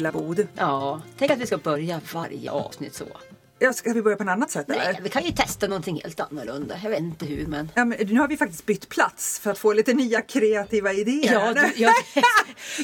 lilla bod? Ja, tänk att vi ska börja varje avsnitt så. Ja, ska vi börja på ett annat sätt Nej, eller? vi kan ju testa någonting helt annorlunda. Jag vet inte hur men. Ja, men nu har vi faktiskt bytt plats för att få lite nya kreativa idéer. Ja, du, ja,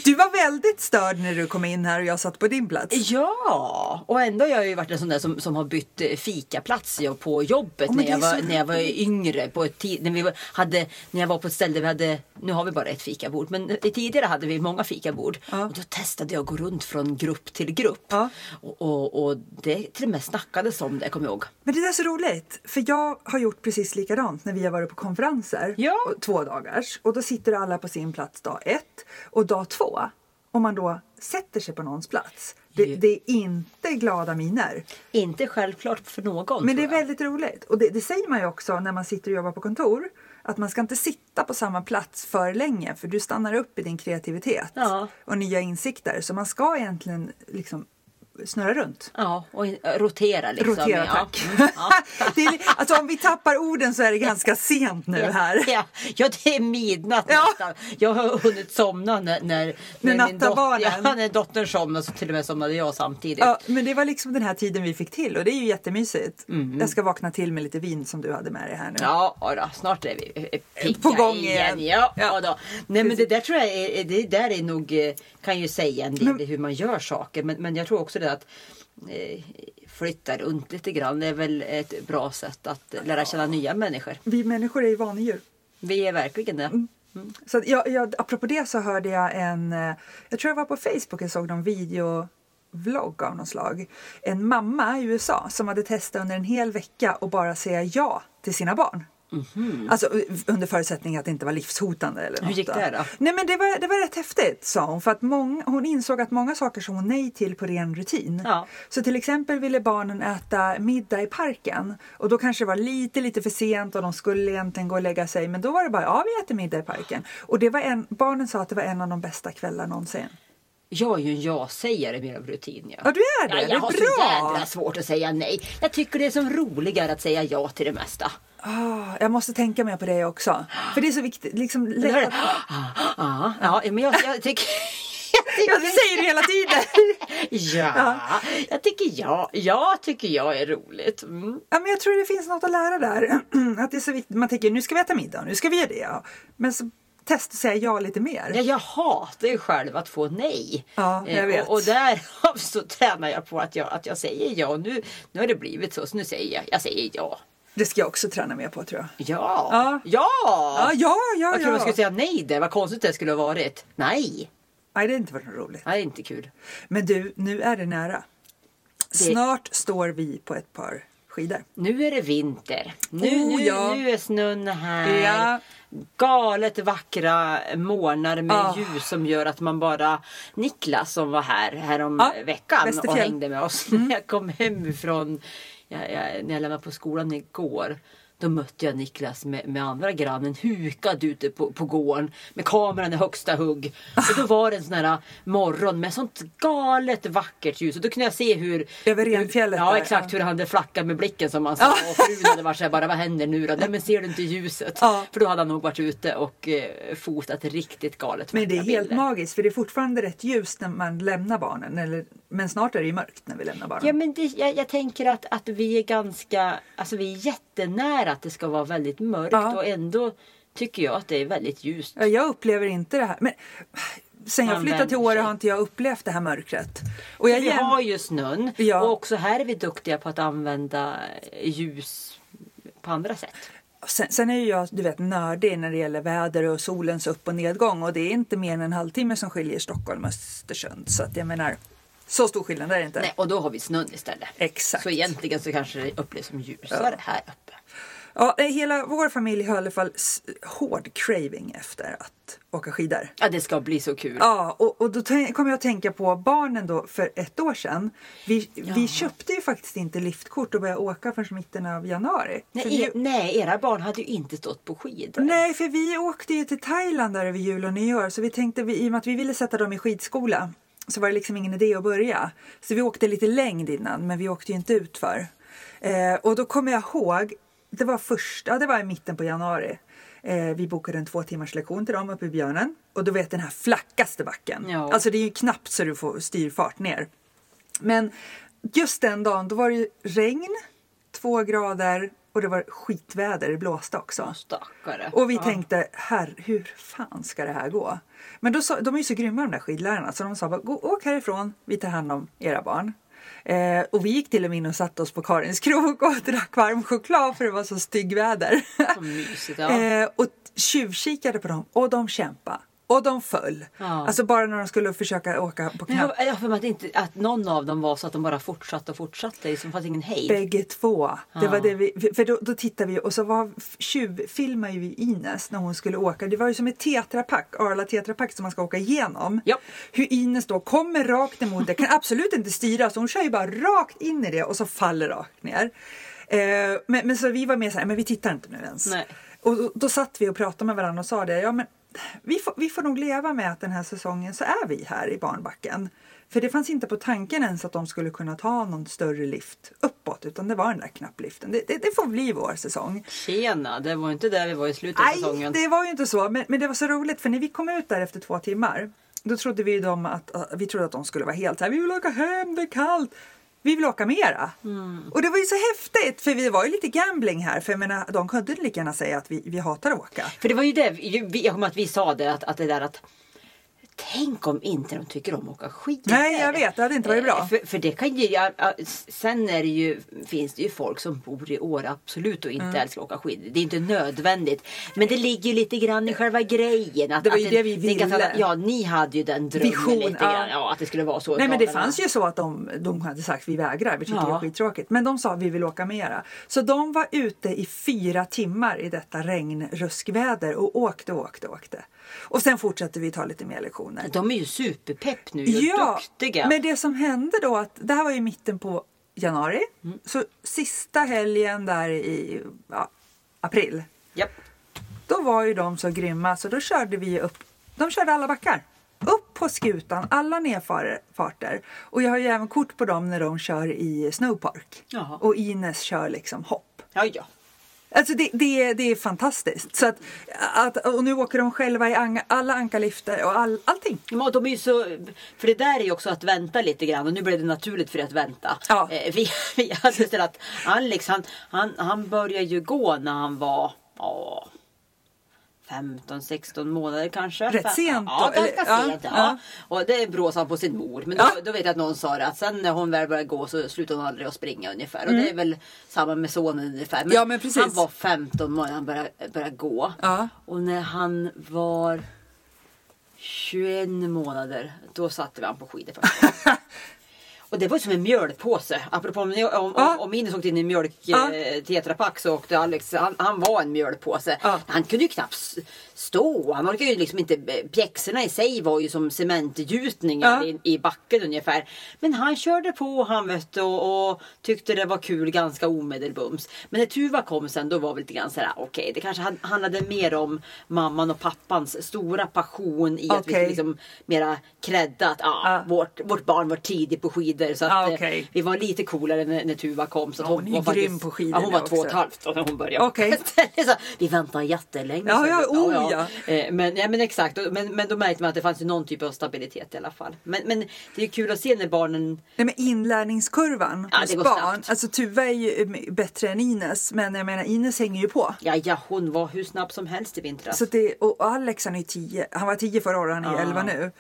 Du var väldigt störd när du kom in här och jag satt på din plats. ja, och ändå har jag ju varit en sån där som, som har bytt eh, fikaplats jag på jobbet men när, jag var, så när jag var yngre. På ett tid, när, vi hade, när jag var på ett ställe vi hade, nu har vi bara ett fikabord, men tidigare hade vi många fikabord. Och då testade jag att gå runt från grupp till grupp. Ja. Och, och, och det till och med snackades om det, kommer jag ihåg. Men det är så roligt, för jag har gjort precis likadant när vi har varit på konferenser. Ja. Två dagars. Och då sitter alla på sin plats dag ett. Och dag två, om man då sätter sig på någons plats. Det, det är inte glada miner. Inte självklart för någon. Men det är väldigt roligt. Och det, det säger man ju också när man sitter och jobbar på kontor. Att man ska inte sitta på samma plats för länge för du stannar upp i din kreativitet Ja. och nya insikter. Så man ska egentligen liksom snurra runt. Ja, och rotera liksom. Rotera, ja. tack. Mm, ja. är, li- alltså om vi tappar orden så är det ganska sent nu här. Ja, ja, det är midnatt Ja. nästan. Jag har hunnit somna när, när, när, min dot- ja, när dottern somnade så till och med somnade jag samtidigt. Ja, men det var liksom den här tiden vi fick till och det är ju jättemysigt. Mm. Jag ska vakna till med lite vin som du hade med dig här nu. Ja, ja då, snart är vi eh, pigga På gång igen. Ja, Ja. ja. Då. Nej men det där tror jag är, det där är nog, eh, kan ju säga en del i hur man gör saker. Men, men jag tror också det att eh, flytta runt lite grann det är väl ett bra sätt att lära känna nya människor. Vi människor är ju vanedjur. Vi är verkligen det. Mm. Så att jag, jag, apropå det så hörde jag en, eh, jag tror jag var på Facebook och såg någon videovlogg av något slag. En mamma i USA som hade testat under en hel vecka och bara säga ja till sina barn. Alltså under förutsättning att det inte var livshotande. Eller Mhm. Hur något gick det då? Nej men det var, det var rätt häftigt sa hon. För att många, hon insåg att många saker sa hon nej till på ren rutin. Ja. Så till exempel ville barnen äta middag i parken. Och då kanske det var lite, lite för sent och de skulle egentligen gå och lägga sig. Men då var det bara, ja vi äter middag i parken. Och det var en, barnen sa att det var en av de bästa kvällar någonsin. Jag är ju en ja-sägare mer av rutin. Ja. Ja du är det, Ja, det jag är har så bra! jädra svårt att säga nej. Jag tycker det är som roligare att säga ja till det mesta. Ah, jag måste tänka mer på det också. För det är så viktigt. Liksom, Det lätt att, ja, ja, men jag, jag tycker... ja, det säger du hela tiden! Ja, jag tycker ja. Jag tycker jag är roligt. Mm. Ja, men jag tror det finns något att lära där. Att det är så viktigt. Man tänker nu ska vi äta middag, nu ska vi göra det. Ja. Men så testa att säga ja lite mer. Ja, jag hatar ju själv att få nej. Ja, jag Eh, vet. Och, och därför så tränar jag på att jag, att jag säger ja. Nu, nu har det blivit så, så nu säger jag, jag säger ja. Det ska jag också träna mer på tror jag. Ja! Ja. Ja! Ja, ja, ja. jag trodde jag skulle säga nej där. Vad konstigt det skulle ha varit. Nej! Nej, det har inte varit något roligt. Nej, det är inte kul. Men du, nu är det nära. Det- Snart står vi på ett par skidor. Nu är det vinter. Nu, Oh, nu, ja. nu är snön här. Ja. Galet vackra morgnar med Ah. ljus som gör att man bara... Niklas som var här härom Ja, veckan och. Mm. hängde med oss när jag kom hem ifrån... Jag, jag, när jag lämnade på skolan igår. Då mötte jag Niklas med, med andra grannen hukad ute på, på gården med kameran i högsta hugg. Och då var det en sån här morgon med sånt galet vackert ljus. Och då kunde jag se hur... Över Renfjället Ja där, exakt hur han hade flackat med blicken som man sa. Och frun hade varit såhär bara vad händer nu då? Nej men ser du inte ljuset? Ja. För då hade han nog varit ute och eh, fotat riktigt galet Men det är helt bilder. magiskt för det är fortfarande rätt ljust när man lämnar barnen. Eller, men snart är det ju mörkt när vi lämnar barnen. Ja men det, jag, jag tänker att, att vi är ganska, alltså vi är jättenära att det ska vara väldigt mörkt Ja. och ändå tycker jag att det är väldigt ljust. Ja, Jag upplever inte det här. Men sen jag flyttade till Åre har inte jag upplevt det här mörkret. Och jag Vi jäm- har ju snön Ja. och också här är vi duktiga på att använda ljus på andra sätt. Sen, sen är ju jag du vet, nördig när det gäller väder och solens upp och nedgång. Och det är inte mer än en halvtimme som skiljer Stockholm och Östersund. Så att jag menar, så stor skillnad är det inte. Nej, och då har vi snön istället. Exakt. Så egentligen så kanske det upplevs som ljusare här uppe. Ja, nej, hela vår familj har i alla fall hård craving efter att åka skidor. Ja, det ska bli så kul. Ja, och, och då kommer jag att tänka på barnen då för ett år sedan. Vi, vi köpte ju faktiskt inte liftkort och började åka förrän mitten av januari. Nej, vi, er, nej, era barn hade ju inte stått på skidor. nej, för vi åkte ju till Thailand där över jul och nyår så vi tänkte, vi, i och med att vi ville sätta dem i skidskola så var det liksom ingen idé att börja. Så vi åkte lite längd innan men vi åkte ju inte ut för. Eh, och då kommer jag ihåg, det var första, det var i mitten på januari. Eh, vi bokade en två timmars lektion till dem uppe i Björnen. Och du vet den här flackaste backen. Ja. Alltså det är ju knappt så du får styrfart ner. Men just den dagen då var det regn, två grader och det var skitväder, det blåste också. Stackare. Och vi Ja. tänkte, herr, hur fan ska det här gå? Men då sa, de är ju så grymma de där skidlärarna så de sa bara, gå, åk härifrån, vi tar hand om era barn. Eh, och vi gick till och med in och satte oss på Karins krok och drack varm choklad för det var så styggväder. Så mysigt. Ja. eh, och tjuvkikade på dem och de kämpade. Och de föll. Ja. Alltså bara när de skulle försöka åka på Men knapp. jag jag har att, inte, att någon av dem var så att de bara fortsatte och fortsatte. Det liksom fanns ingen hejd. Bägge två. Det Ja. var det vi, för då, då tittade vi och så var tjuvfilmade ju vi Ines när hon skulle åka. Det var ju som ett tetrapack, Arla tetrapack som man ska åka igenom. Ja. Hur Ines då kommer rakt emot det, kan absolut inte styra så hon kör ju bara rakt in i det och så faller rakt ner. Eh, men, men så vi var med så här, men vi tittar inte nu ens. Nej. Och då, då satt vi och pratade med varandra och sa det, ja men vi får, vi får nog leva med att den här säsongen så är vi här i barnbacken. För det fanns inte på tanken ens att de skulle kunna ta någon större lift uppåt utan det var den där knappliften. Det, det, det får bli vår säsong. Tjena, det var inte där vi var i slutet av Nej, säsongen. det var ju inte så. Men, men det var så roligt för när vi kom ut där efter två timmar då trodde vi, dem att, att- vi trodde att de skulle vara helt så här, vi vill åka hem, det är kallt. Vi vill åka mera. Mm. Och det var ju så häftigt för vi var ju lite gambling här för jag menar, de kunde lika gärna säga att vi, vi hatar att åka. För det var ju det, jag kommer att vi sa det att, att det där att Tänk om inte de tycker om att åka skidor. Nej, jag vet, det hade inte varit bra. Eh, För, för det kan ju, ja, ja, sen är det ju, finns det ju folk som bor i Åre absolut och inte Mm. älskar att åka skidor. Det är inte nödvändigt. Men det ligger ju lite grann i själva grejen. Att, Det var att ju det vi är ganska- ville. Ja, ni hade ju den drömmen Vision, lite ja. grann. Ja, att det skulle vara så. Nej men det fanns ju så att de, de hade sagt vi vägrar, vi tycker Ja. det är skittråkigt. Men de sa vi vill åka mera. Så de var ute i fyra timmar i detta regnruskväder och åkte och åkte och åkte. Och sen fortsatte vi ta lite mer lektioner. De är ju superpepp nu och Ja, duktiga. men det som hände då att det här var i mitten på januari. Mm. Så sista helgen där i ja, april. Japp. Då var ju de så grymma så då körde vi upp. De körde alla backar. Upp på skutan, alla nedfarter. Och jag har ju även kort på dem när de kör i snowpark. Jaha. Och Ines kör liksom hopp. Ja, ja. Alltså det, det, är- det är fantastiskt. Så att, att, och nu åker de själva i anga, alla ankarlifter och all, allting. Ja, de är så, för det där är ju också att vänta lite grann och nu blev det naturligt för er att vänta. Ja. Eh, vi, vi hade att Alex han, han, han började ju gå när han var ja, 15-16 månader kanske. Rätt sent Ja, då, ganska eller? Ja, sent. Ja. ja. Och det bråsade han på sin mor. Men då, Ja. då vet jag att någon sa det att sen när hon väl började gå så slutade hon aldrig att springa ungefär. Och det är väl samma med sonen ungefär. Mm. Ja, men precis. Han var 15 månader när han började, började gå. Ja. Och när han var 21 månader, då satte vi han på skidor gången. Och det var som en mjölpåse. Apropå om, Ja. om Ines åkte in i en mjölk Ja. eh, tetrapack så åkte Alex, han, han var en mjölpåse. Ja. Han kunde ju knappt stå. Han orkade ju liksom inte, eh, pjäxorna i sig var ju som cementgjutningar Ja. i, i backen ungefär. Men han körde på han vet och, och tyckte det var kul ganska omedelbums. Men när Tuva kom sen då var vi lite grann sådär okej det kanske han- handlade mer om mamman och pappans stora passion i att vi liksom mera credda att ah, Ja. vårt, vårt barn var tidig på skidor. Så att, Ja, eh, okej. vi var lite coolare när, när Tuva kom. Så hon, hon är var grym faktiskt, på skidor ja, Hon var nu två och ett också. halvt när hon började. Okej. så, vi väntade jättelänge. Ja, så- ja, oh, ja. Eh, Men, ja, men exakt. Men, men då märkte man att det fanns någon typ av stabilitet i alla fall. Men, men det är kul att se när barnen Nej, men inlärningskurvan Ja, hos barn. snabbt. Alltså Tuva är ju eh, bättre än Ines men jag menar Ines hänger ju på. Ja, ja, hon var hur snabb som helst i vintras. Så det, och Alex han är ju 10, han var 10 förra året, han är Ja. 11 nu.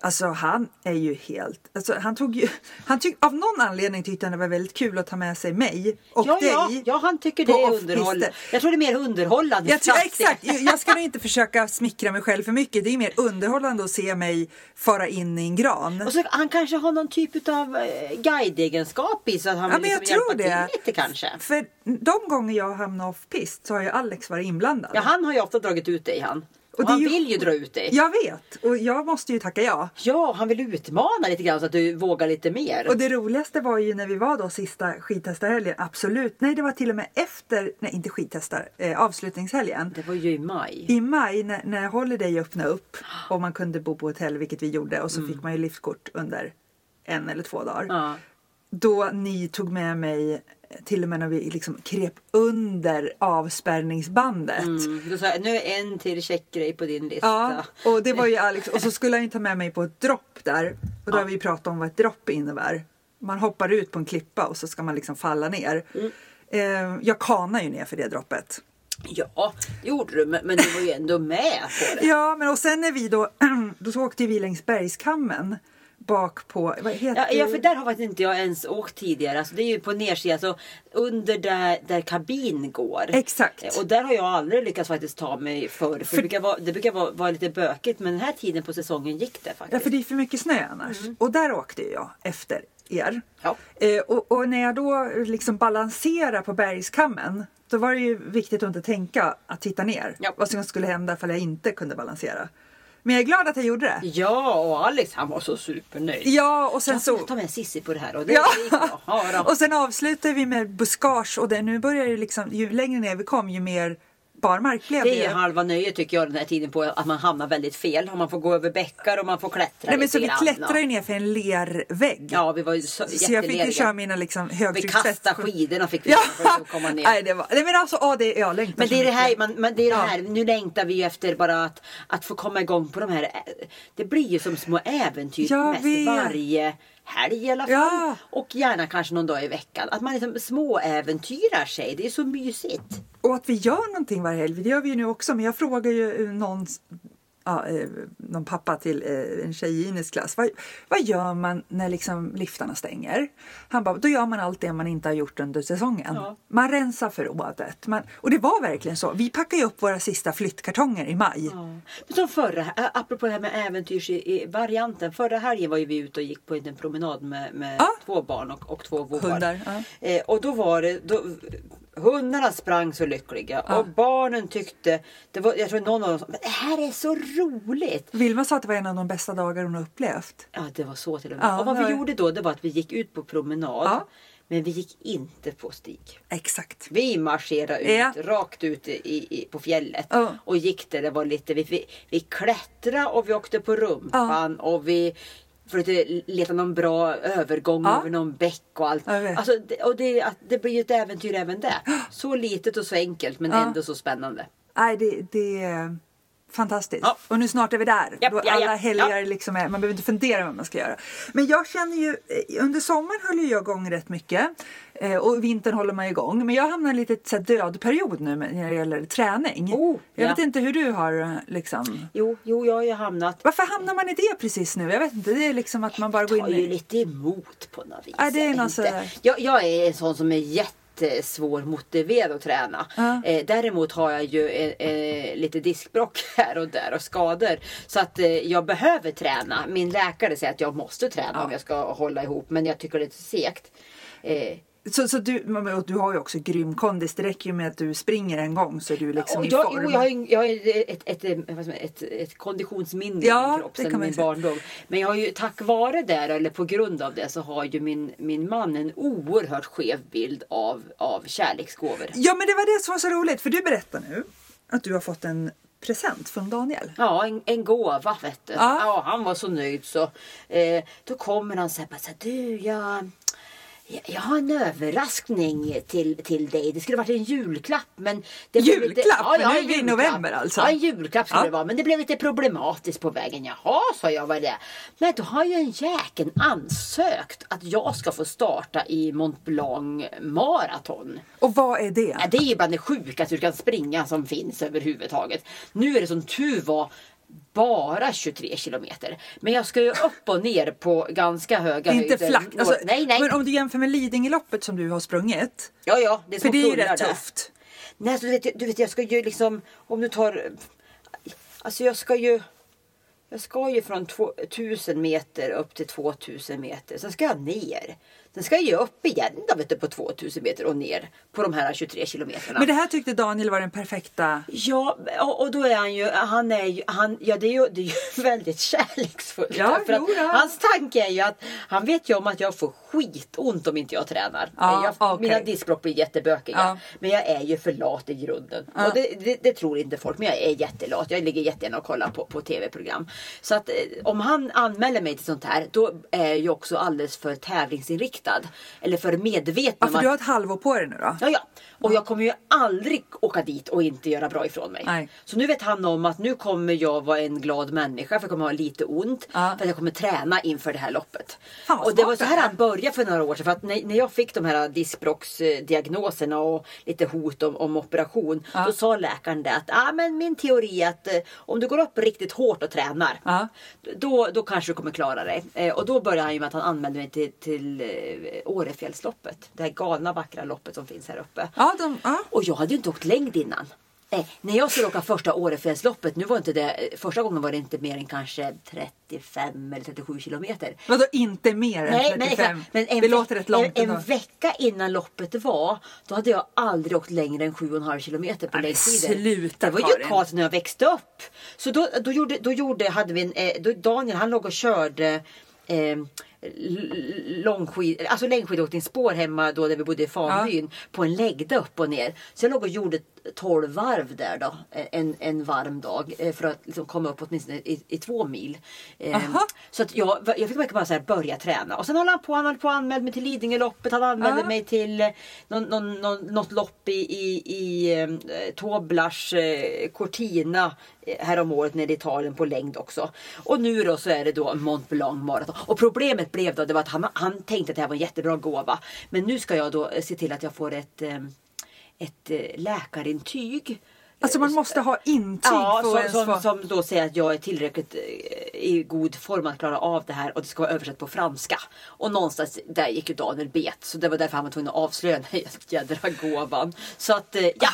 Alltså han är ju helt... Alltså, han tog ju, han tyck, av någon anledning tyckte han det var väldigt kul att ta med sig mig och Ja, dig. ja, ja, han tycker det är underhållande. Jag tror det är mer underhållande. Jag tror, exakt, jag ska nog inte försöka smickra mig själv för mycket. Det är mer underhållande att se mig fara in i en gran. Och så, han kanske har någon typ av eh, guideegenskap i så att han Ja, vill men jag liksom tror hjälpa det. till lite kanske. För de gånger jag hamnar off-pist så har ju Alex varit inblandad. Ja, han har ju ofta dragit ut dig han. Och, är han ju- vill ju dra ut dig. Jag vet och jag måste ju tacka ja. Ja, han vill utmana lite grann så att du vågar lite mer. Och det roligaste var ju när vi var då sista skidtestarhelgen, absolut. Nej, det var till och med efter, nej inte skidtestar, eh, avslutningshelgen. Det var ju i maj. I maj när, när Holiday öppnade upp och man kunde bo på hotell, vilket vi gjorde, och så fick man ju liftkort under en eller två dagar. Mm. Ja. Då ni tog med mig till och med när vi liksom krep under avspärrningsbandet. Mm, då sa nu är en till checkgrej på din lista. Ja, och det var ju Alex. Och så skulle han ju ta med mig på ett dropp där. Och då har vi pratat om vad ett dropp innebär. Man hoppar ut på en klippa och så ska man liksom falla ner. Mm. Eh, jag kanar ju ner för det droppet. Ja, det gjorde du, men, men du var ju ändå med på det. Ja, men och sen när vi då, då så åkte vi längs bergskammen bak på, vad heter Ja, ja, för där har faktiskt inte jag ens åkt tidigare. Alltså, det är ju på nedsidan, alltså, under där, där kabin går. Exakt. Eh, Och där har jag aldrig lyckats faktiskt ta mig förr. För, det brukar, vara, det brukar vara, vara lite bökigt, men den här tiden på säsongen gick det faktiskt. Ja, för det är för mycket snö annars. Och där åkte jag efter er. Mm. Ja. Eh, och, och när jag då liksom balanserar på bergskammen då var det ju viktigt att inte tänka att titta ner. Ja. Vad som skulle hända ifall jag inte kunde balansera. Men jag är glad att jag gjorde det. Ja, och Alex han var så supernöjd. Ja, och sen Jag så... får ta med Sissi på det här och det Ja. gick bra. Ja, då. och sen avslutar vi med buskage och det, nu börjar det liksom, ju längre ner vi kom ju mer barmark blev Det är det. halva nöjet tycker jag den här tiden på att man hamnar väldigt fel. Man får gå över bäckar och man får klättra Nej, men så vi klättrade ju ner för en lervägg. Ja, vi var ju så, så jag fick ju köra mina liksom Vi högtrycksväst. kastade skidorna fick vi Ja, för att komma ner. nej det var, nej men alltså, ja, det, jag längtar Men det är det här, man, man, det är det Ja. här, nu längtar vi ju efter bara att, att få komma igång på de här, det blir ju som små äventyr vet. varje helg i alla fall. Ja. Och gärna kanske någon dag i veckan. Att man liksom små äventyrar sig, det är så mysigt. Och att vi gör någonting varje helg, det gör vi ju nu också. Men jag frågar ju någon, ja, eh, någon pappa till eh, en tjej i Ines klass. Vad, vad gör man när liksom liftarna stänger? Han bara, då gör man allt det man inte har gjort under säsongen. Ja. Man rensar förrådet. Man, och det var verkligen så. Vi packade upp våra sista flyttkartonger i maj. Men som förra, ä, apropå det här med äventyrsvarianten. Förra helgen var ju vi ute och gick på en promenad med, med Ja. två barn och, och två vovvar. Ja. Eh, och då var det, då, hundarna sprang så lyckliga Ja. och barnen tyckte, det var, jag tror någon av dem sa, det här är så roligt. Vilma sa att det var en av de bästa dagar hon har upplevt. Ja, det var så till och med. Ja, och vad vi var- gjorde då, det var att vi gick ut på promenad. Ja. Men vi gick inte på stig. Exakt. Vi marscherade ut, Ja. rakt ut i, i, på fjället. Ja. Och gick där det var lite, vi, vi, vi klättrade och vi åkte på rumpan och vi försökte leta någon bra övergång Ja. över någon bäck och allt. Alltså, det, och det, det blir ju ett äventyr även det. Så litet och så enkelt men Ja. ändå så spännande. Nej, det, det fantastiskt. Ja. Och nu snart är vi där. Japp, då alla ja, helger ja. liksom är, man behöver inte fundera vad man ska göra. Men jag känner ju, eh, under sommaren höll ju jag igång rätt mycket. Eh, och vintern håller man igång. Men jag hamnar i en liten så dödperiod nu när det gäller träning. Oh, jag ja. vet inte hur du har eh, liksom. Jo, jo, jag har ju hamnat Varför hamnar man i det precis nu? Jag vet inte. Det är liksom att man bara går tar in ju i... lite emot på något vis. Ja, det är Jag något jag, jag är en sån som är jättesvårmotiverad att träna. Ja. Eh, däremot har jag ju eh, eh, lite diskbråck här och där och skador. Så att eh, jag behöver träna. Min läkare säger att jag måste träna Ja. om jag ska hålla ihop. Men jag tycker det är lite segt. Så, så du, du har ju också grym kondis. Det räcker ju med att du springer en gång så är du liksom och i jag, form. jo, jag, har, ju- jag har ett, ett, ett, ett, konditionsminne Ja, i min kropp sedan min barndom. Men jag har ju tack vare det, eller på grund av det, så har ju min, min man en oerhört skev bild av, av kärleksgåvor. Ja men det var det som var så roligt för du berättar nu att du har fått en present från Daniel. Ja, en, en gåva vet du. Ja. Ja. han var så nöjd så. Eh, då kommer han så här, bara så här du jag, jag, har en överraskning till, till dig. Det skulle varit en julklapp men... Det Julklapp? Men nu är vi i november alltså. Ja, en julklapp skulle Ja. det vara. Men det blev lite problematiskt på vägen. Jaha, sa jag, vad är det? Men då har ju en jäkeln ansökt att jag ska få starta i Mont Blanc maraton. Och vad är det? Ja, det är ju bland det sjukaste du kan springa som finns överhuvudtaget. Nu är det som tur var bara 23 kilometer. Men jag ska ju upp och ner på ganska höga Inte höjder. flack. Alltså, nej, nej. Men om du jämför med Lidingöloppet som du har sprungit. Ja, ja. Det är För det är ju rätt där. tufft. Nej, alltså, du, vet, du vet, jag ska ju liksom, om du tar, alltså jag ska ju, jag ska ju från 1000 meter upp till 2000 meter. Sen ska jag ner. Sen ska jag upp igen då, vet du, på 2000 meter och ner på de här 23 kilometerna. Men det här tyckte Daniel var den perfekta. Ja, och, och då är han ju, han är ju, han, ja det är ju, det är ju väldigt kärleksfullt. Ja, För jo då. hans tanke är ju att han vet ju om att jag får skitont om inte jag tränar. Ja, jag, okej. Mina diskbråck blir jättebökiga. Ja. Men jag är ju för lat i grunden. Ja. Och det, det, det tror inte folk, men jag är jättelat. Jag ligger jättegärna och kollar på, på tv-program. Så att eh, om han anmäler mig till sånt här, då är jag ju också alldeles för tävlingsinriktad. Eller för medveten Ja, för du har ett halvår på dig nu då. Ja, ja. Och jag kommer ju aldrig åka dit och inte göra bra ifrån mig. Nej. Så nu vet han om att nu kommer jag vara en glad människa för jag kommer ha lite ont. Ja. För att jag kommer träna inför det här loppet. Fan, och det var så här är. han började för några år sedan. För att när, när jag fick de här diskbråcksdiagnoserna och lite hot om, om operation. Ja. Då sa läkaren det att ah, men min teori är att eh, om du går upp riktigt hårt och tränar. Ja. Då, då kanske du kommer klara dig. Eh, och då började han ju med att han anmälde mig till, till eh, Årefjällsloppet. Det här galna vackra loppet som finns här uppe. Ja, de, ja. Och jag hade ju inte åkt längd innan. Eh, när jag skulle åka första Årefjällsloppet, nu var inte det, eh, första gången var det inte mer än kanske 35 eller 37 kilometer. Vadå inte mer än Nej, 35? men, men en, det låter rätt långt en, en vecka innan loppet var, då hade jag aldrig åkt längre än 7,5 kilometer på Nej, längdskidor. Det var ju. Karlsson när jag växte upp. Så då, då, gjorde, då gjorde, hade vi en, eh, då Daniel han låg och körde eh, långskid, alltså längdskidåkningsspår hemma då där vi bodde i Fanbyn på en läggda upp och ner. Så jag låg och gjorde 12 varv där då en, en varm dag eh, för att liksom komma upp åtminstone i, i två mil. Eh, Aha. så att jag, jag fick verkligen bara så här börja träna. Och sen håller han på, han höll på och anmälde mig till Lidingöloppet. Han anmälde Ja. mig till eh, någon, någon, någon, något lopp i, i, i eh, Toblars eh, Cortina häromåret nere i Italien på längd också. Och nu då så är det då Mont Blanc maraton. Och problemet blev då det var att han, han tänkte att det här var en jättebra gåva. Men nu ska jag då eh, se till att jag får ett, eh, ett eh, läkarintyg. Alltså man måste ha intyg Ja, för som, som, som då säger att jag är tillräckligt i god form att klara av det här och det ska vara översatt på franska. Och någonstans där gick ju Daniel bet. Så det var därför han var tvungen att avslöja den här jädra gåvan. Så att ja.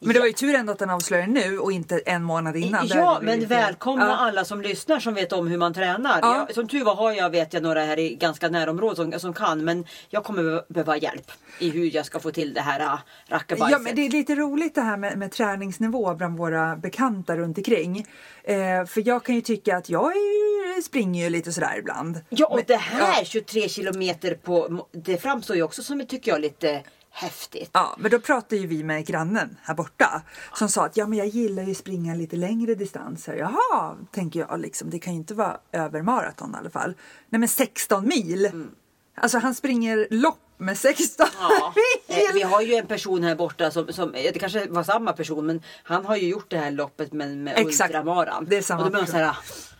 Men det var ju tur ändå att den avslöjade nu och inte en månad innan. Ja, men välkomna Ja. alla som lyssnar som vet om hur man tränar. Ja. Jag, som tur var har jag, vet jag, några här i ganska närområdet som, som kan. Men jag kommer be- behöva hjälp i hur jag ska få till det här äh, rackabajset. Ja, men det är lite roligt det här med, med träningsnivå bland våra bekanta runt omkring. Eh, för jag kan ju tycka att jag är, springer ju lite sådär ibland. Ja, och Men- det här Ja, 23 23 kilometer på, det framstår ju också som, tycker jag, lite häftigt. Ja, men då pratade ju vi med grannen här borta som sa att ja, men jag gillar ju springa lite längre distanser. Jaha, tänker jag liksom. Det kan ju inte vara över maraton i alla fall. Nej, men 16 mil. Alltså han springer lopp med 16 Mm. Ja. Eh, Vi mil. har ju en person här borta som, som, det kanske var samma person men han har ju gjort det här loppet med, med Exakt. ultramaran. Det är samma Och då blir man person.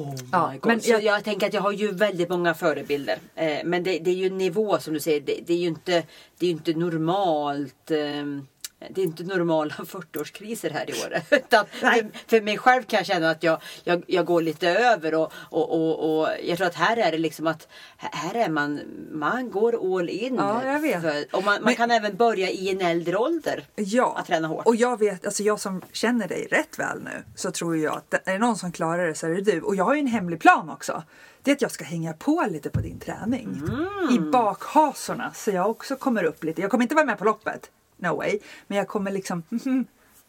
Oh Ja, men jag- jag... tänker att jag har ju väldigt många förebilder. Eh, men det, det är ju en nivå som du säger. Det, det är ju inte, det är inte normalt. ehm, det är inte normala 40-årskriser här i år. Utan för, för mig själv kan jag känna att jag, jag, jag går lite över. Och, och, och, och jag tror att här är det liksom att här är man, man går all in. Ja, jag vet. För, och man, man Men- kan även börja i en äldre ålder. Ja, Att träna hårt. och jag vet, alltså jag som känner dig rätt väl nu så tror jag att är det någon som klarar det så är det du. Och jag har ju en hemlig plan också. Det är att jag ska hänga på lite på din träning. I Mm. bakhasorna så jag också kommer upp lite. Jag kommer inte vara med på loppet, no way. Men jag kommer liksom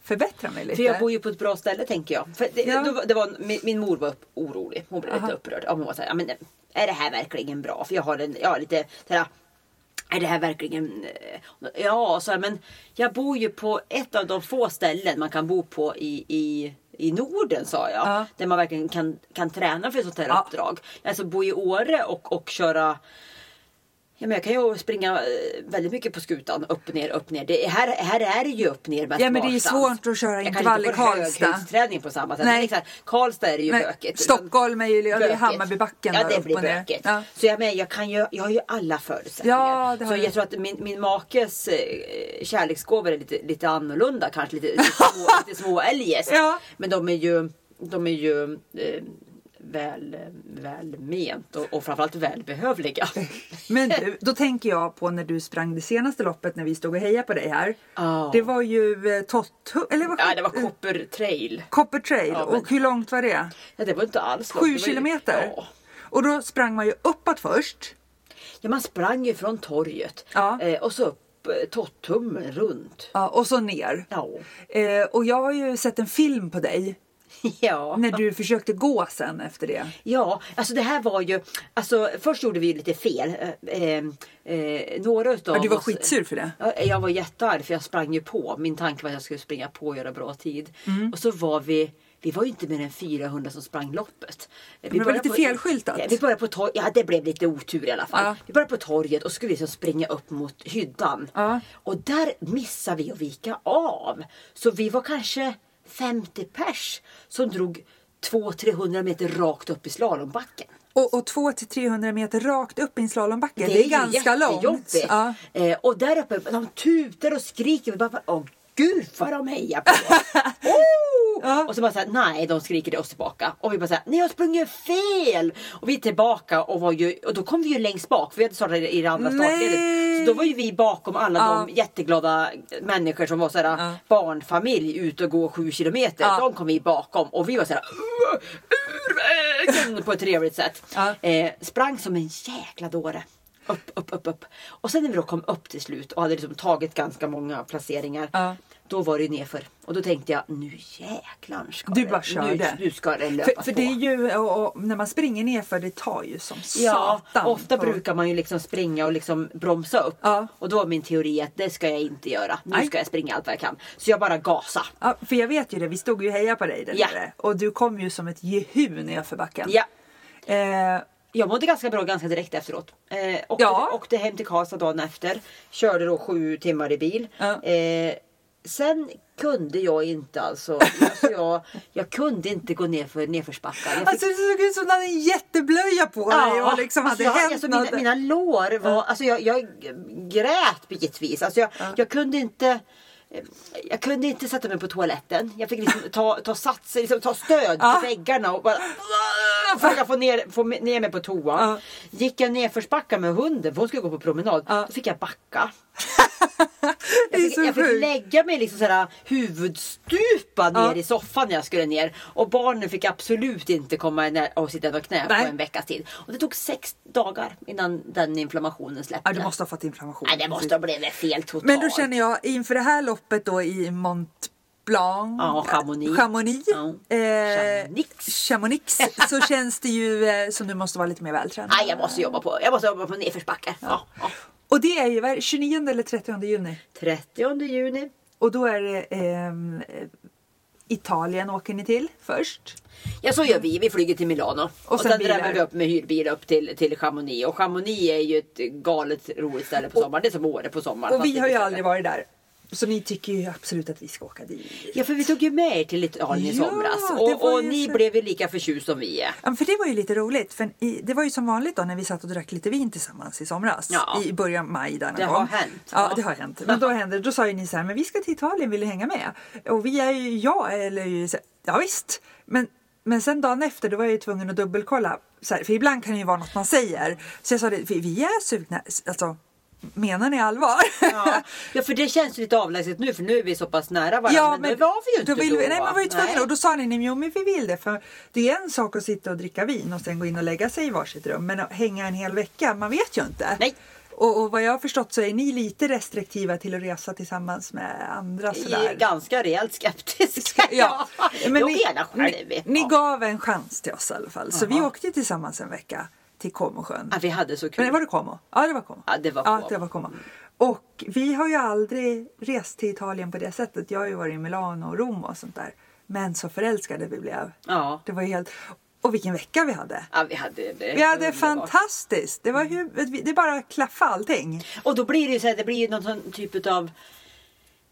förbättra mig lite. För jag bor ju på ett bra ställe tänker jag. För det, Ja. då, det var, min, min mor var upp, orolig. Hon blev Aha. lite upprörd. Ja, hon var så här, ja, men, är det här verkligen bra? För jag har en, ja, lite så här, är det här verkligen... eh, Ja, så här, men jag bor ju på ett av de få ställen man kan bo på i, i, i Norden sa jag. Ja. Där man verkligen kan, kan träna för ett sånt här Ja. uppdrag. Alltså bo i Åre och, och köra Ja, men jag kan ju springa eh, väldigt mycket på skutan. Upp ner, upp ner. Det, är- här, här är det ju upp ner mest Ja, men det är svårt att köra Jag intervall i kanske inte får Karlstad. höghöjdsträning på samma sätt. Nej. Men exakt, Karlstad är det ju Nej, bökigt. Stockholm är ju ja, det är Bökigt. Hammarbybacken Ja, där det blir bökigt. Ja. Så jag, men, jag, kan ju, jag har ju alla förutsättningar. Ja, så jag tror att min, min makes eh, kärleksgåvor är lite, lite annorlunda. Kanske lite, lite små, lite små eljest. Ja. Men de är ju de är ju eh, väl, väl ment och, och framförallt välbehövliga. Men du, då tänker jag på när du sprang det senaste loppet när vi stod och hejade på dig här. Ja. Det var ju eh, eller vad Ja, det var Copper Trail. Copper Trail. Ja, men- Och hur långt var det? Ja, det var inte alls långt. Sju ju- kilometer? Ja. Och då sprang man ju uppåt först. ja, man sprang ju från torget Ja. eh, och så upp eh, Tottummen runt. Ja, och så ner. Ja. Eh, och jag har ju sett en film på dig ja. när du försökte gå sen efter det. Ja, alltså det här var ju... Alltså först gjorde vi lite fel. Eh, eh, eh, några utav Ja, du var oss, skitsur för det. Ja, Jag var jättearg för jag sprang ju på. Min tanke var att jag skulle springa på och göra bra tid. Mm. Och så var vi vi var ju inte mer än 400 som sprang loppet. Vi det var lite felskyltat. Vi började på torget. Ja, det blev lite otur i alla fall. Ja. Vi började på torget och skulle liksom springa upp mot hyddan. Ja. Och där missade vi att vika av. Så vi var kanske 50 pers som drog 200-300 meter rakt upp i slalombacken. Och, och 200-300 meter rakt upp i en slalombacke. Det är, ju ganska långt. Ja. Eh, och där uppe, de tutar och skriker. Åh gud vad de hejar på oss. oh! Ja. Och så bara såhär, nej de skriker till oss tillbaka. Och vi bara såhär, ni har sprungit fel! Och vi är tillbaka och, var ju, och då kom vi ju längst bak. För vi hade startat i det andra startledet. Så då var ju vi bakom alla Ja. de jätteglada människor som var såhär Ja. barnfamilj ute och gå sju kilometer. Ja. De kom vi bakom och vi var såhär "Ur- vägen på ett trevligt sätt. Eh, sprang som en jäkla dåre. Upp, upp, upp, upp. Och sen när vi då kom upp till slut och hade liksom tagit ganska många placeringar. Ja. Då var det nerför. Och då tänkte jag, nu jäklar ska Du det, bara nu, körde. nu ska det löpas För, för på. det är ju, och, och, när man springer nerför det tar ju som Ja, satan. ofta på- brukar man ju liksom springa och liksom bromsa upp. Ja. Och då var min teori att det ska jag inte göra. Nu Nej. ska jag springa allt vad jag kan. Så jag bara gasa. Ja, för jag vet ju det, vi stod ju och hejade på dig där Ja. nere. Och du kom ju som ett jehu nerför backen. Ja. Eh, Jag mådde ganska bra ganska direkt efteråt. Eh, åkte, Ja. åkte hem till Karlstad dagen efter. Körde då sju timmar i bil. Ja. Eh, sen kunde jag inte alltså. alltså jag, jag kunde inte gå ner för nedförsbackar. Jag fick- alltså det såg ut som du hade en jätteblöja på dig och liksom alltså hade jag, hänt alltså mina, mina lår var, alltså jag, jag grät bitvis. Alltså jag, jag kunde inte jag kunde inte sätta mig på toaletten. Jag fick liksom ta, ta satser, liksom ta stöd Ja. på väggarna och bara försöka få ner, få ner mig på toa. Ja. Gick jag nerförsbackar med hunden för hon skulle gå på promenad. Ja. Då fick jag backa. Jag fick, jag fick lägga mig liksom såhär huvudstupad Ja. ner i soffan när jag skulle ner. Och barnen fick absolut inte komma ner och sitta på knä Nej. på en veckas tid. Och det tog sex dagar innan den inflammationen släppte. Ja, du måste ha fått inflammation. Nej, det måste ha blivit fel totalt. Men då känner jag inför det här loppet då i Mont Blanc, Ja, Chamonix. Chamonix, Ja. eh, Chamonix. Chamonix så känns det ju eh, som du måste vara lite mer vältränad. Nej, jag måste jobba på, jag måste jobba på nedförsbackar. Ja. Ja. Och det är ju vad är det, 29 eller 30 juni. 30 juni. Och då är det eh, Italien åker ni till först. Ja så gör vi, vi flyger till Milano. Och, sen sen, bilar. drämmer vi upp med hyrbil upp till, till Chamonix. Och Chamonix är ju ett galet roligt ställe på sommaren. Det är som Åre på sommaren. Och vi har ju aldrig varit där. Så ni tycker ju absolut att vi ska åka dit. Ja för vi tog ju med er till Italien i Ja, somras. det Och, och ni så- blev ju lika förtjust som vi är. Ja, för det var ju lite roligt. För i, det var ju som vanligt då när vi satt och drack lite vin tillsammans i somras. Ja. I början av maj där Det gång. har hänt. Ja, Ja. det har hänt. Men då hände. Då sa ju ni så här, men vi ska till Italien, vill du hänga med? Och vi är ju, ja, eller ju, ja visst. Men, men sen dagen efter då var jag ju tvungen att dubbelkolla. Här, för ibland kan det ju vara något man säger. Så jag sa det, vi, vi är sugna. Alltså, menar ni allvar? Ja. ja för det känns lite avlägset nu för nu är vi så pass nära varandra. men, det var vi ju inte då. Vill, vi- nej, man var ju tvungen. Nej. Och då sa ni, nej, men jo, men vi vill det. För det är en sak att sitta och dricka vin och sen gå in och lägga sig i varsitt rum. Men att hänga en hel vecka, man vet ju inte. Nej. Och, och vad jag har förstått så är ni lite restriktiva till att resa tillsammans med andra Jag är sådär. ganska rejält skeptisk. Ja, men ni, ni, ni Ja. gav en chans till oss i alla fall. Så vi Jaha. åkte tillsammans en vecka till Comosjön. Ja, vi hade så kul. Men var det Como? Ja, det var Como. Ja, det var Ja, Como. det var Como. Och vi har ju aldrig rest till Italien på det sättet. Jag har ju varit i Milano och Rom och sånt där. Men så förälskade vi blev. Ja. Det var ju helt... Och vilken vecka vi hade! ja, vi hade det. Vi hade fantastiskt! Det var hur, det bara klaffa allting. Och då blir det ju så här, det blir ju någon sån typ av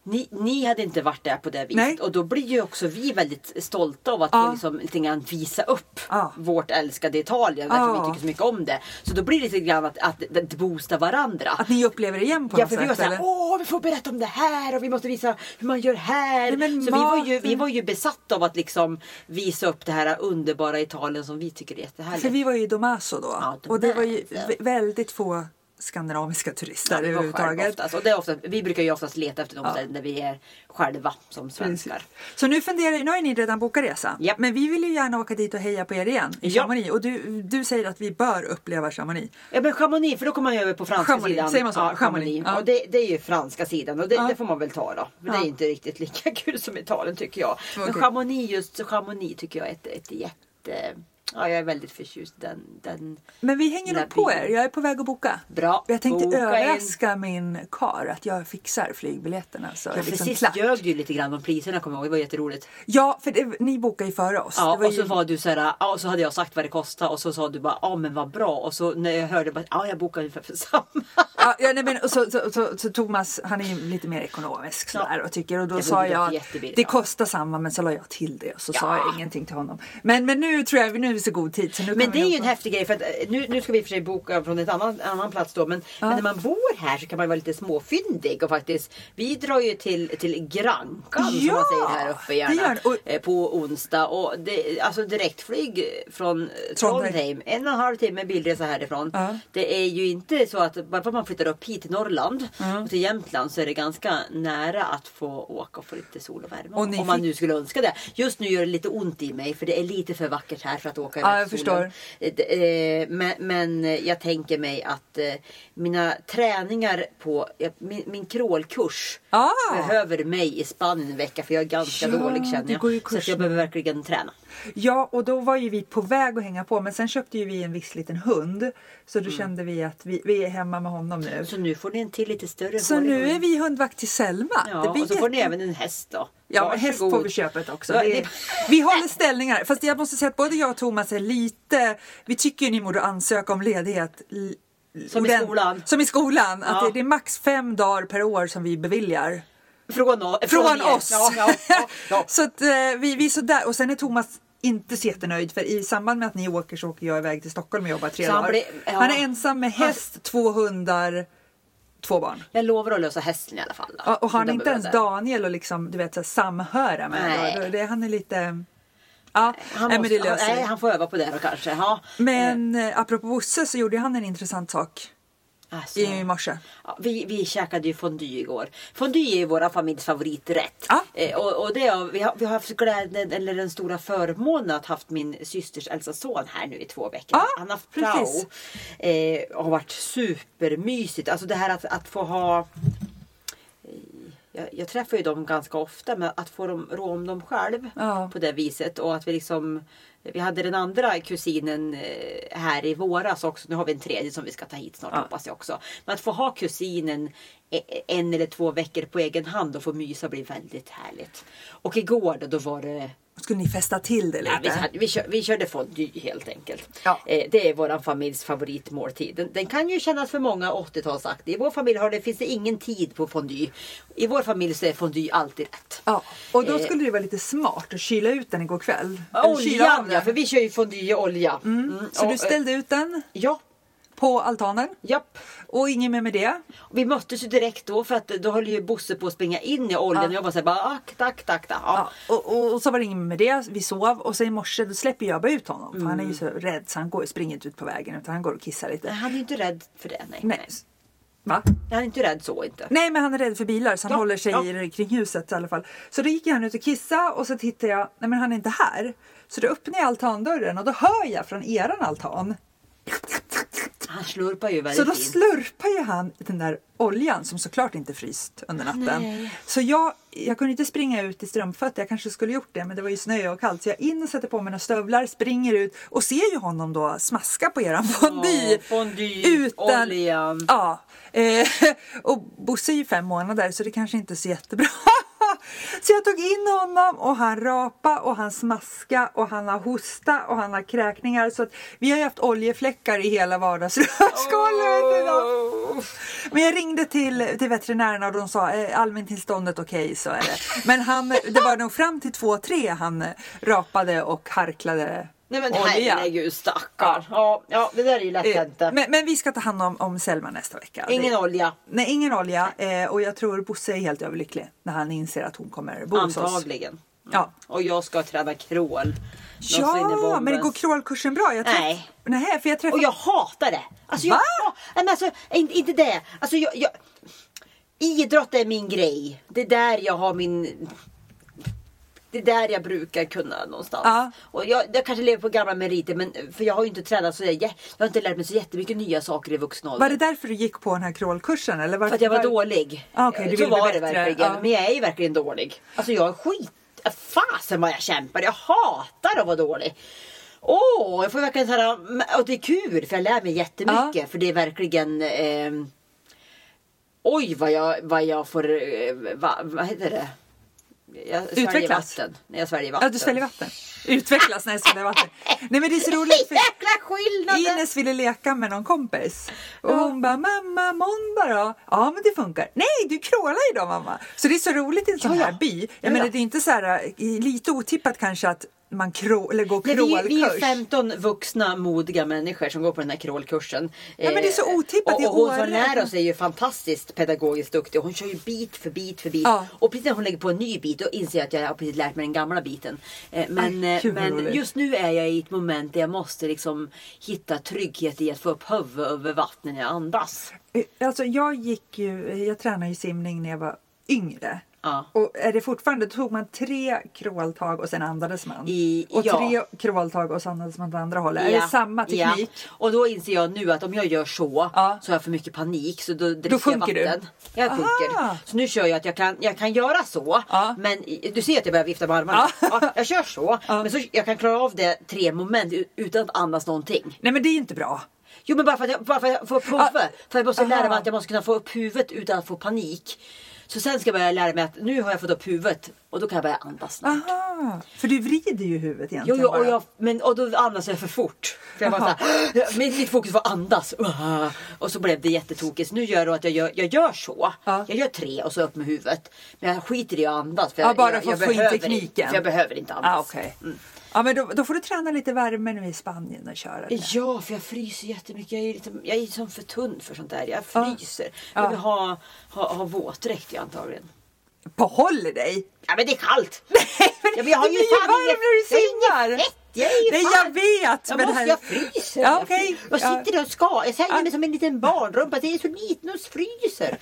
Ni, ni hade inte varit där på det viset Nej. och då blir ju också vi väldigt stolta av att Ja. liksom lite grann visa upp Ja. vårt älskade Italien därför Ja. vi tycker så mycket om det. Så då blir det lite grann att, att, att boosta varandra. Att ni upplever det igen på Ja något för vi var sätt? såhär, åh vi får berätta om det här och vi måste visa hur man gör här. Nej, så vi var, ju, vi var ju besatta av att liksom visa upp det här underbara Italien som vi tycker är jättehärligt. För vi var ju i Domaso då. Ja, och det var ju väldigt få skandinaviska turister Ja, överhuvudtaget. Och det är ofta, vi brukar ju oftast leta efter de Ja. ställen där vi är själva som svenskar. Precis. Så nu funderar nu har ni redan bokat resa. Japp. Men vi vill ju gärna åka dit och heja på er igen i Ja. Chamonix. Och du, du säger att vi bör uppleva Chamonix. Ja men Chamonix, för då kommer man ju över på franska Chamonix, sidan. säger man så? Ja, Chamonix, ja. Och det, det är ju franska sidan och det, Ja. det får man väl ta då. För det Ja. är inte riktigt lika kul som Italien tycker jag. Men. Chamonix, just Chamonix tycker jag är ett, ett jätte... Ja, jag är väldigt förtjust i den, den. Men vi hänger nog på er. Jag är på väg att boka. Bra. Jag tänkte Boka in. överraska min kar att jag fixar flygbiljetterna. Så Ja, för liksom sist ljög du lite grann om priserna kommer jag ihåg. Det var jätteroligt. Ja, för det, ni bokade ju före oss. Ja, och så ju... var du så här, ja, och så hade jag sagt vad det kostade och så sa du bara, ja men vad bra. Och så när jag hörde bara, ja jag bokar ungefär för samma. Ja, ja, nej, men, och så, så, så, så Thomas, han är ju lite mer ekonomisk Ja. sådär, och tycker och då men sa jag det kostar samma men så la jag till det och så sa Ja. jag ingenting till honom. Men, men nu tror jag nu vi så god tid Men det är ju en häftig grej för att eh, nu, nu ska vi i och för sig boka från ett annan, annan plats då. Men, men när man bor här så kan man vara lite småfyndig och faktiskt. Vi drar ju till, till Grankan som Ja, man säger här uppe det gör gärna. det. Och- eh, På onsdag och det, alltså direktflyg från Trondheim. En och en halv timme bilresa härifrån. Ja. Det är ju inte så att bara för att man flyttar upp hit till Norrland och till Jämtland så är det ganska nära att få åka och få lite sol och värme. Och om man nu skulle önska det. Just nu gör det lite ont i mig för det är lite för vackert här för att åka i Ja, jag förstår. Eh, eh, Men, men jag tänker mig att eh, mina träningar på min, min crawlkurs Ah. behöver mig i Spanien en vecka för jag är ganska Ja, dålig känner jag. Så jag behöver verkligen träna. Ja och då var ju vi på väg att hänga på men sen köpte ju vi en viss liten hund. Så då kände vi att vi, vi är hemma med honom nu. Mm. Så nu får ni en till lite större Så nu hund. är vi hundvakt till Selma. Ja, och så får ni jätte- även en häst då. Ja, men häst Varsågod. får vi köpet också. Det är, vi håller ställningar. Fast jag måste säga att både jag och Thomas är lite... Vi tycker ju ni borde ansöka om ledighet. Som i skolan. Som i skolan. Att Ja. det, det är max fem dagar per år som vi beviljar. Från, o- Från er. oss! Ja, ja, ja, så att eh, vi, vi är sådär. Och sen är Thomas inte så jättenöjd för i samband med att ni åker så åker jag iväg till Stockholm och jobbar tre Så han dagar. blir- ja. Han är ensam med häst, två hundar, två barn. Jag lovar att lösa hästen i alla fall. Då. Och har han inte ens Daniel att liksom, du vet, så här, samhöra med Nej. då, det, han är lite... Ja, Han, nej, måste, men det löser nej, han får öva på det då kanske. Ja. Men eh, apropå Bosse så gjorde han en intressant sak Alltså. i morse. Ja, vi, vi käkade ju fondue igår. Fondue är ju våra familjs favoriträtt. Ja. Eh, och, och det vi, har, vi har haft glädjen, eller den stora förmånen att haft min systers äldsta son här nu i två veckor. Ja, Han har haft prao. Eh, har varit supermysigt. Alltså det här att, att få ha jag, jag träffar ju dem ganska ofta men att få dem rå om dem själv Ja. på det viset och att vi liksom vi hade den andra kusinen eh, här i våras också. Nu har vi en tredje som vi ska ta hit snart Ja. hoppas jag också. Men att få ha kusinen e- en eller två veckor på egen hand och få mysa blir väldigt härligt. Och igår då, då var det Skulle ni festa till det lite? Ja, vi, hade- vi, kör, vi körde fondue helt enkelt. Ja. Eh, det är vår familjs favoritmåltid. Den, den kan ju kännas för många 80-talsaktig. I vår familj har det, finns det ingen tid på fondue. I vår familj så är fondue alltid rätt. Ja, och då Eh. skulle det vara lite smart att kyla ut den igår kväll. Oljan ja, för vi kör ju fondue i olja. Mm, Så och, du eh, ställde ut den Ja, på altanen japp. och inget mer med det. Vi möttes ju direkt då för att då höll ju Bosse på att springa in i oljan. Ja. Och jag bara såhär, bara, ack, tack, tack, tack. Ja. Ja, och, och, och så var det inget med det. Vi sov och sen i morse då släpper jag bara ut honom. För han är ju Mm. så rädd så han går, springer inte ut på vägen utan han går och kissar lite. Han är ju inte rädd för det. Nej. Nej. Va? Han är inte rädd så inte. Nej men han är rädd för bilar så han Ja, håller sig ja. kring huset i alla fall. Så då gick han ut och kissade och så tittade jag, nej men han är inte här. Så då öppnar jag altandörren och då hör jag från eran altan. Han slurpar ju väldigt Så då fint. slurpar ju han den där oljan som såklart inte fryst under natten. Nej. Så jag, jag kunde inte springa ut i strumpfötter, jag kanske skulle gjort det men det var ju snö och kallt. Så jag in och sätter på mig några stövlar, springer ut och ser ju honom då smaska på eran fondue. Ja, fondue, utan, oljan. Ja, eh, och Bosse är ju fem månader så det kanske inte så jättebra. Så jag tog in honom och han rapa och han smaska och han har hosta och han har kräkningar. Så att vi har ju haft oljefläckar i hela vardagsrumsgolvet idag. Men jag ringde till, till veterinärerna och de sa eh, allmäntillståndet okej så är det. Men han, det var nog fram till två, tre han eh, rapade och harklade Nej men olja. herregud stackarn. Ja, ja det där är ju lätt Eh, hänt. Men, men vi ska ta hand om, om Selma nästa vecka. Ingen det, olja. Nej, ingen olja. Eh, och jag tror Bosse är helt överlycklig när han inser att hon kommer bo hos oss. Antagligen. Ja. Och jag ska träna crawl. Ja, men det går crawlkursen bra. Jag träff- Nej. Nej, för jag träffade... Och jag hatar det. Alltså, jag, Va? ha- nej, men alltså, inte, inte det. Alltså, jag, jag, idrott är min grej. Det är där jag har min... Det är där jag brukar kunna någonstans. Ja. Och jag, jag kanske lever på gamla meriter men för jag har ju inte tränat så jag, jag har inte lärt mig så jättemycket nya saker i vuxen ålder. Var det därför du gick på den här crawlkursen? Eller För att jag var dålig. Ah, du så var det verkligen. Ja. Men jag är ju verkligen dålig. Alltså jag är skit... Fasen vad jag kämpar. Jag hatar att vara dålig. Åh, jag får verkligen såhär... Och det är kul för jag lär mig jättemycket. För det är verkligen... ehm, oj vad jag, vad jag får... eh, Va, vad heter det? Jag Utvecklas. vatten. När jag sväljer vatten. Ja, du sväljer vatten. Utvecklas när jag sväljer vatten. Nej, men det är så roligt. För... Ines ville leka med någon kompis. Och hon bara, mamma, måndag då? Ja, men det funkar. Nej, du ju då mamma. Så det är så roligt i en sån Ja, ja. här by. Jag Ja, ja. menar, det är inte så här, eh, lite otippat kanske att man crawl, eller går Nej, vi, vi är crawlkurs. 15 vuxna modiga människor som går på den här crawlkursen. Ja, men det är så Eh, otippat Och, och hon som lär oss är ju fantastiskt pedagogiskt duktig. Hon kör ju bit för bit för bit. Ja. Och precis när hon lägger på en ny bit då inser jag att jag har precis lärt mig den gamla biten. Eh, Men, Aj, eh, men just nu är jag i ett moment där jag måste liksom hitta trygghet i att få upp huvudet över vattnet när jag andas. Alltså, jag gick ju, jag tränade ju simning när jag var yngre. Ja. Och är det fortfarande, då tog man tre crawltag och sen andades man. I- och ja. tre crawltag och så andades man åt andra hållet. Är det samma teknik? Ja. Och då inser jag nu att om jag gör så Ja. så har jag för mycket panik så då dricker sjunker du? jag vatten. Jag sjunker. Så nu kör jag att jag kan, jag kan göra så. Ja. Men du ser att jag börjar vifta med armarna. Ja. jag kör så. Men så jag kan klara av det tre moment utan att andas någonting. Nej men det är inte bra. Jo men bara för att jag, bara för att jag får upp huvudet. Ah. För jag måste lära mig att jag måste kunna få upp huvudet utan att få panik. Så sen ska jag börja lära mig att nu har jag fått upp huvudet och då kan jag börja andas snart. Aha, för du vrider ju huvudet Jo, egentligen jo och, bara. jag, men, och då andas jag för fort. För jag bara så här, mitt, mitt fokus var andas. Och så blev det jättetokigt. Så nu gör då att jag gör, jag gör så. Ja. Jag gör tre och så upp med huvudet. Men jag skiter i att andas. För Ja, jag, bara jag, för jag att få in behöver tekniken. Inte, för jag behöver inte andas. Ah, okej. Ja men då, då får du träna lite värme nu i Spanien och köra det. Ja, för jag fryser jättemycket. Jag är, lite, jag är liksom för tunn för sånt där. Jag Ja. fryser. Ja. Jag vill ha, ha, ha våtdräkt jag antagligen. På Holiday? Ja men det är kallt! Nej, men Ja, men jag har det ju blir ju fan varm inget- när du jag simmar! Jag är Nej jag vet! Jag men måste, här... jag fryser. Ja, Jag fry- Jag sitter där och ska. Jag säljer Ja. mig som en liten barnrumpa. Det är så liten och fryser.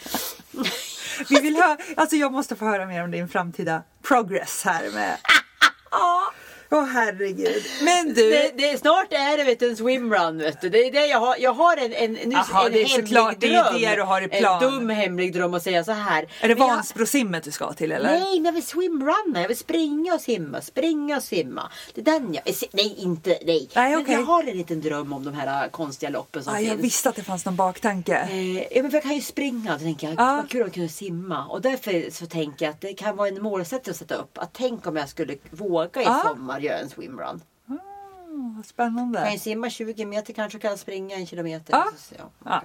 Vi vill höra, alltså jag måste få höra mer om din framtida progress här med... Ja. Åh herregud. Men du, Det, det, snart är det vet du, en swimrun. Vet du. Det är det jag, har, jag har en, en, en, Jaha, en det är hemlig såklart, det är dröm. det du har i plan. En dum hemlig dröm att säga så här. är det Men jag- Vansbrosimmet du ska till eller? Nej, men jag vill swimrunna. Jag vill springa och simma, springa och simma. Det är den jag... Nej, inte nej. Nej, Men okej. jag har en liten dröm om de här äh, konstiga loppen som Ah, jag finns. visste att det fanns någon baktanke. Eh, ja, men för jag kan ju springa. Då tänker jag, Ja. vad kul att kunna simma. Och därför så tänker jag att det kan vara en målsättning att sätta upp. Att tänk om jag skulle våga i Ja. sommar göra en swimrun. Mm, vad spännande. Kan jag simma 20 meter kanske kan springa en kilometer. Ja. Så, ja.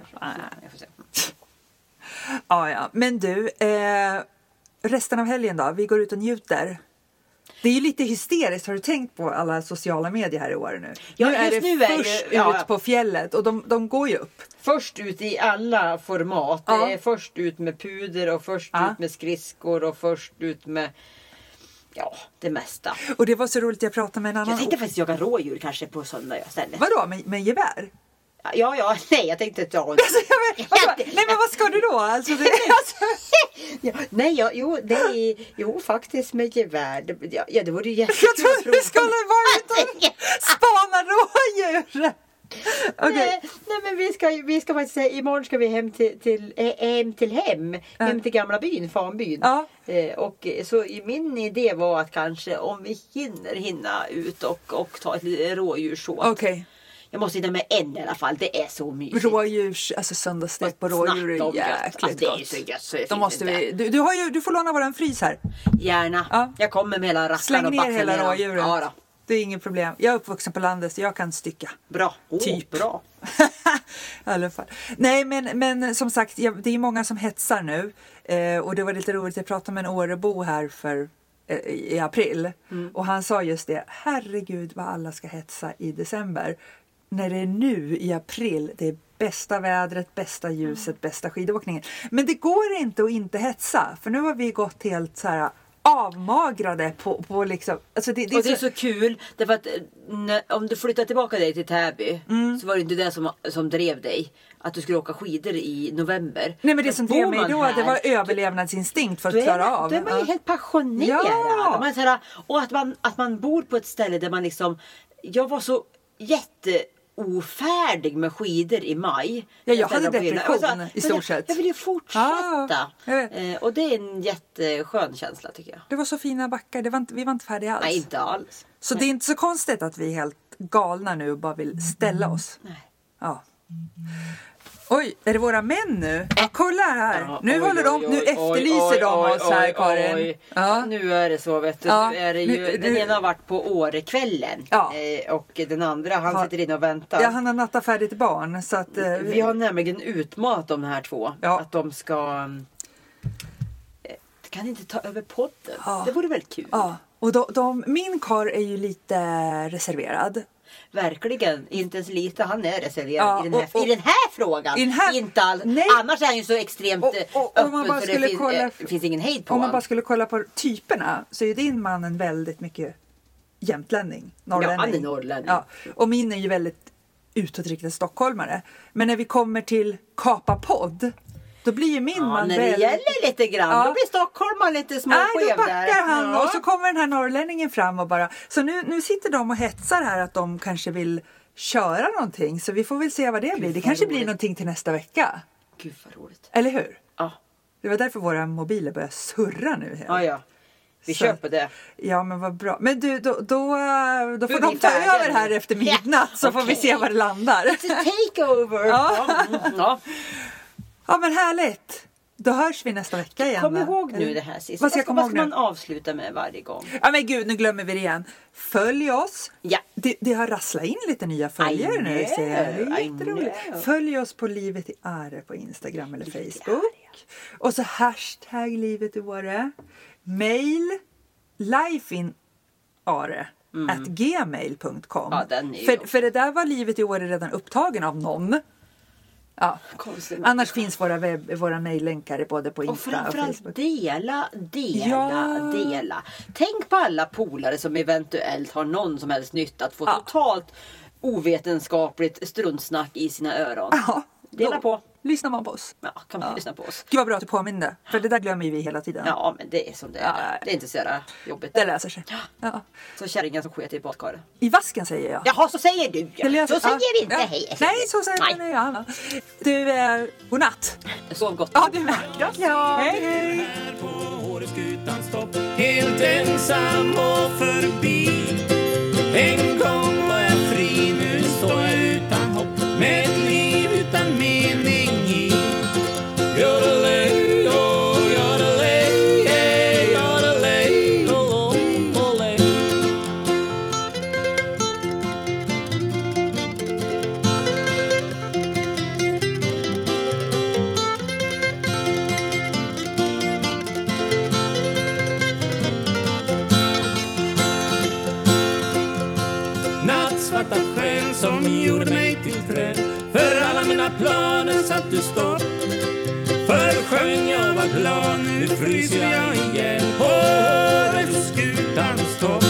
Jag får se. Ja. Men du, eh, resten av helgen då? Vi går ut och njuter. Det är ju lite hysteriskt. Har du tänkt på alla sociala medier här i år nu? Ja, nu är just det nu är ju- först ja, ut på fjället och de, de går ju upp. Först ut i alla format. Ja. Det är först ut med puder och först Ja. ut med skridskor och först ut med ja, det mesta. Och det var så roligt, jag pratade med en annan... Jag tänkte faktiskt jaga rådjur kanske på söndag istället. Vadå, med, med gevär? Ja, ja, nej jag tänkte ta Alltså, jag vet, alltså, nej men vad ska du då? Alltså, det, alltså, Ja, nej, ja, jo, det är, jo, faktiskt med gevär. Ja, det vore ju jag jättekul trodde du skulle vara ute och Nej, spana rådjur. Okej. nej, nej, men vi ska, vi ska faktiskt säga, imorgon ska vi hem till, till, eh, hem, till hem, hem till gamla byn, Fanbyn. Ja. Eh, och eh, så min idé var att kanske om vi hinner hinna ut och, och ta ett litet rådjurssåt. Okej. Jag måste hinna med en i alla fall. Det är så mysigt. Rådjurs, alltså söndagsstek på rådjur är gött. jäkligt Ja, det är så gött så det Då finns måste inte. vi, du, du, har ju, du får låna våran frys här. Gärna. Ja. Jag kommer med hela rackaren Släng och ner hela ner dem. rådjuret. Ja, då. Det är inget problem. Jag är uppvuxen på landet så jag kan stycka. Bra. Åh, Typ. Bra. I alla fall. Nej men, men som sagt, ja, det är många som hetsar nu. Eh, och det var lite roligt, jag pratade med en Årebo här för eh, i april. Mm. Och han sa just det, herregud vad alla ska hetsa i december. När det är nu i april, det är bästa vädret, bästa ljuset, bästa skidåkningen. Men det går inte att inte hetsa. För nu har vi gått helt så här avmagrade på, på liksom... Alltså det, det är Och det är så, så kul. Därför att eh, när, om du flyttar tillbaka dig till Täby Mm. så var det inte det som, som drev dig. Att du skulle åka skidor i november. Nej men det som drev mig då, här, det var överlevnadsinstinkt för att är, klara av. då är man ju Ja. helt passionerad. Ja! Man här, och att man, att man bor på ett ställe där man liksom... Jag var så jätteofärdig med skidor i maj. Ja, jag hade. Jag var så depression i stort jag, sett. Jag vill ju fortsätta. Jag vet. eh, och det är en jätteskön känsla tycker jag. Det var så fina backar, det var inte, vi var inte färdiga alls. Nej, inte alls. Så det är inte så konstigt att vi är helt galna nu och bara vill ställa oss. Nej. Ja. Oj, är det våra män nu? Ja, kolla här! Ja, nu oj, håller de, oj, nu oj, efterlyser de oss här Karin. Ja. Nu är det så vet du. Ja, är det ju, nu- den nu- ena har varit på Årekvällen Ja. eh, och den andra han sitter inne och väntar. Ja, han har nattat färdigt barn så att... eh, Vi har nämligen utmanat de här två. Att de ska... eh, Kan inte ta över podden? Det vore väl kul? Ja, och de, de, min kar är ju lite reserverad. Verkligen. Inte ens lite. Han är reserverad Ja, i, den här, och- och- i den här frågan. den här- Inte all... Nej. Annars är han ju så extremt Och- eh, och- om man öppen bara så det skulle finns, kolla- eh, det finns ingen hejd på Om man bara skulle kolla på typerna så är din man en väldigt mycket jämtlänning, norrlänning. han är norrlänning. Ja, och min är ju väldigt utåtriktad stockholmare. Men när vi kommer till Kapa podd, då blir ju min Ja, man när det väldigt... gäller lite grann, Ja. då blir stockholmaren lite Nej, småskev då backar han Ja. och så kommer den här norrlänningen fram och bara... Så nu, nu sitter de och hetsar här att de kanske vill köra någonting. Så vi får väl se vad det blir. Det kanske blir roligt. någonting till nästa vecka. Gud vad roligt. Eller hur? Ja, Det var därför våra mobiler började surra nu. här. ja. ja. Vi Så- köper det. Ja men vad bra. Men du då, då, då får de ta över här efter midnatt så får vi se var det landar. It's a takeover! Ja. Ja. Mm, ja. Men härligt. Då hörs vi nästa vecka igen. Kom ihåg nu det här sist. Vad ska jag komma vad ska man avsluta med varje gång? Ja men gud nu glömmer vi det igen. Följ oss. Ja. Det, det har rasslat in lite nya följare nu. Ser jag. Det är jätteroligt. Följ oss på Livet i Are på Instagram eller Livet Facebook. Och så hashtag livet i Åre. Mail lifeinare at gmail.com. Mm. Ja, för, för det där var Livet i Åre redan upptagen av någon. Ja. Annars finns våra, webb, våra mejllänkar både på Och Insta och, framförallt Facebook. dela, dela, Ja. dela. Tänk på alla polare som eventuellt har någon som helst nytta att få Ja. totalt ovetenskapligt struntsnack i sina öron. Ja, Dela på. Lyssnar man på oss. Ja, kan man lyssna på oss. Gud vad bra att du påminde. För det där glömmer ju vi hela tiden. Ja, men det är som det är. Ja, ja, ja. Det är inte så jävla jobbigt. Det löser sig. Ja. Så kärringen som sket i badkaret. I vasken säger jag. Jaha, så säger du Det löser- Så säger ja. vi inte Ja. hej. Nej, så säger Nej. man ja. Du, eh, godnatt. Sov gott. Ja, du med. Hej, hej. Här på Åreskutans topp Helt ensam och förbi En gång mina satt du stopp Förr sjöng jag var glad, nu fryser jag igen på Åreskutans topp.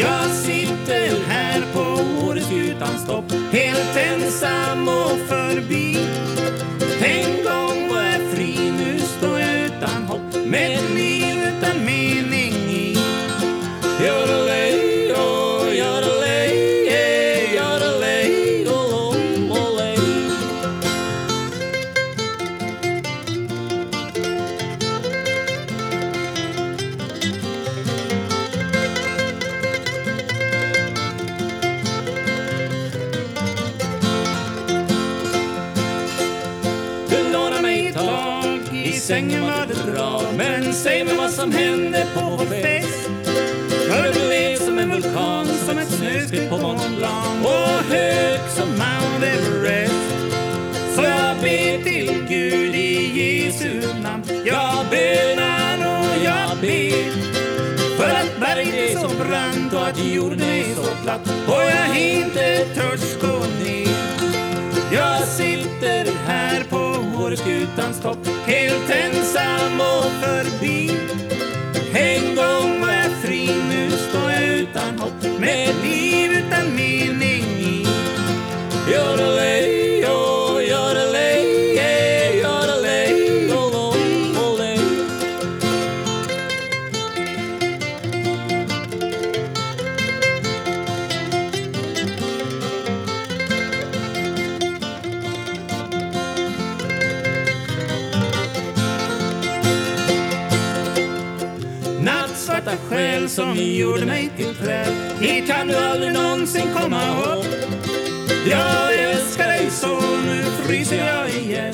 Jag sitter här på Åreskutans topp Helt ensam och förbi. En gång säg mig vad som hände på vår fest. För du är som en vulkan, som ett snöskred på Mont Blanc och hög som Mount Everest. Så jag ber till Gud i Jesu namn. Jag bönar och jag ber. För att berget är så brant och att jorden är så platt. Och jag inte törs gå ner. Jag sitter här på Åreskutans topp. Själ som gjorde mig till träd. Hit kan du aldrig någonsin komma upp Jag älskar dig så, nu fryser jag igen.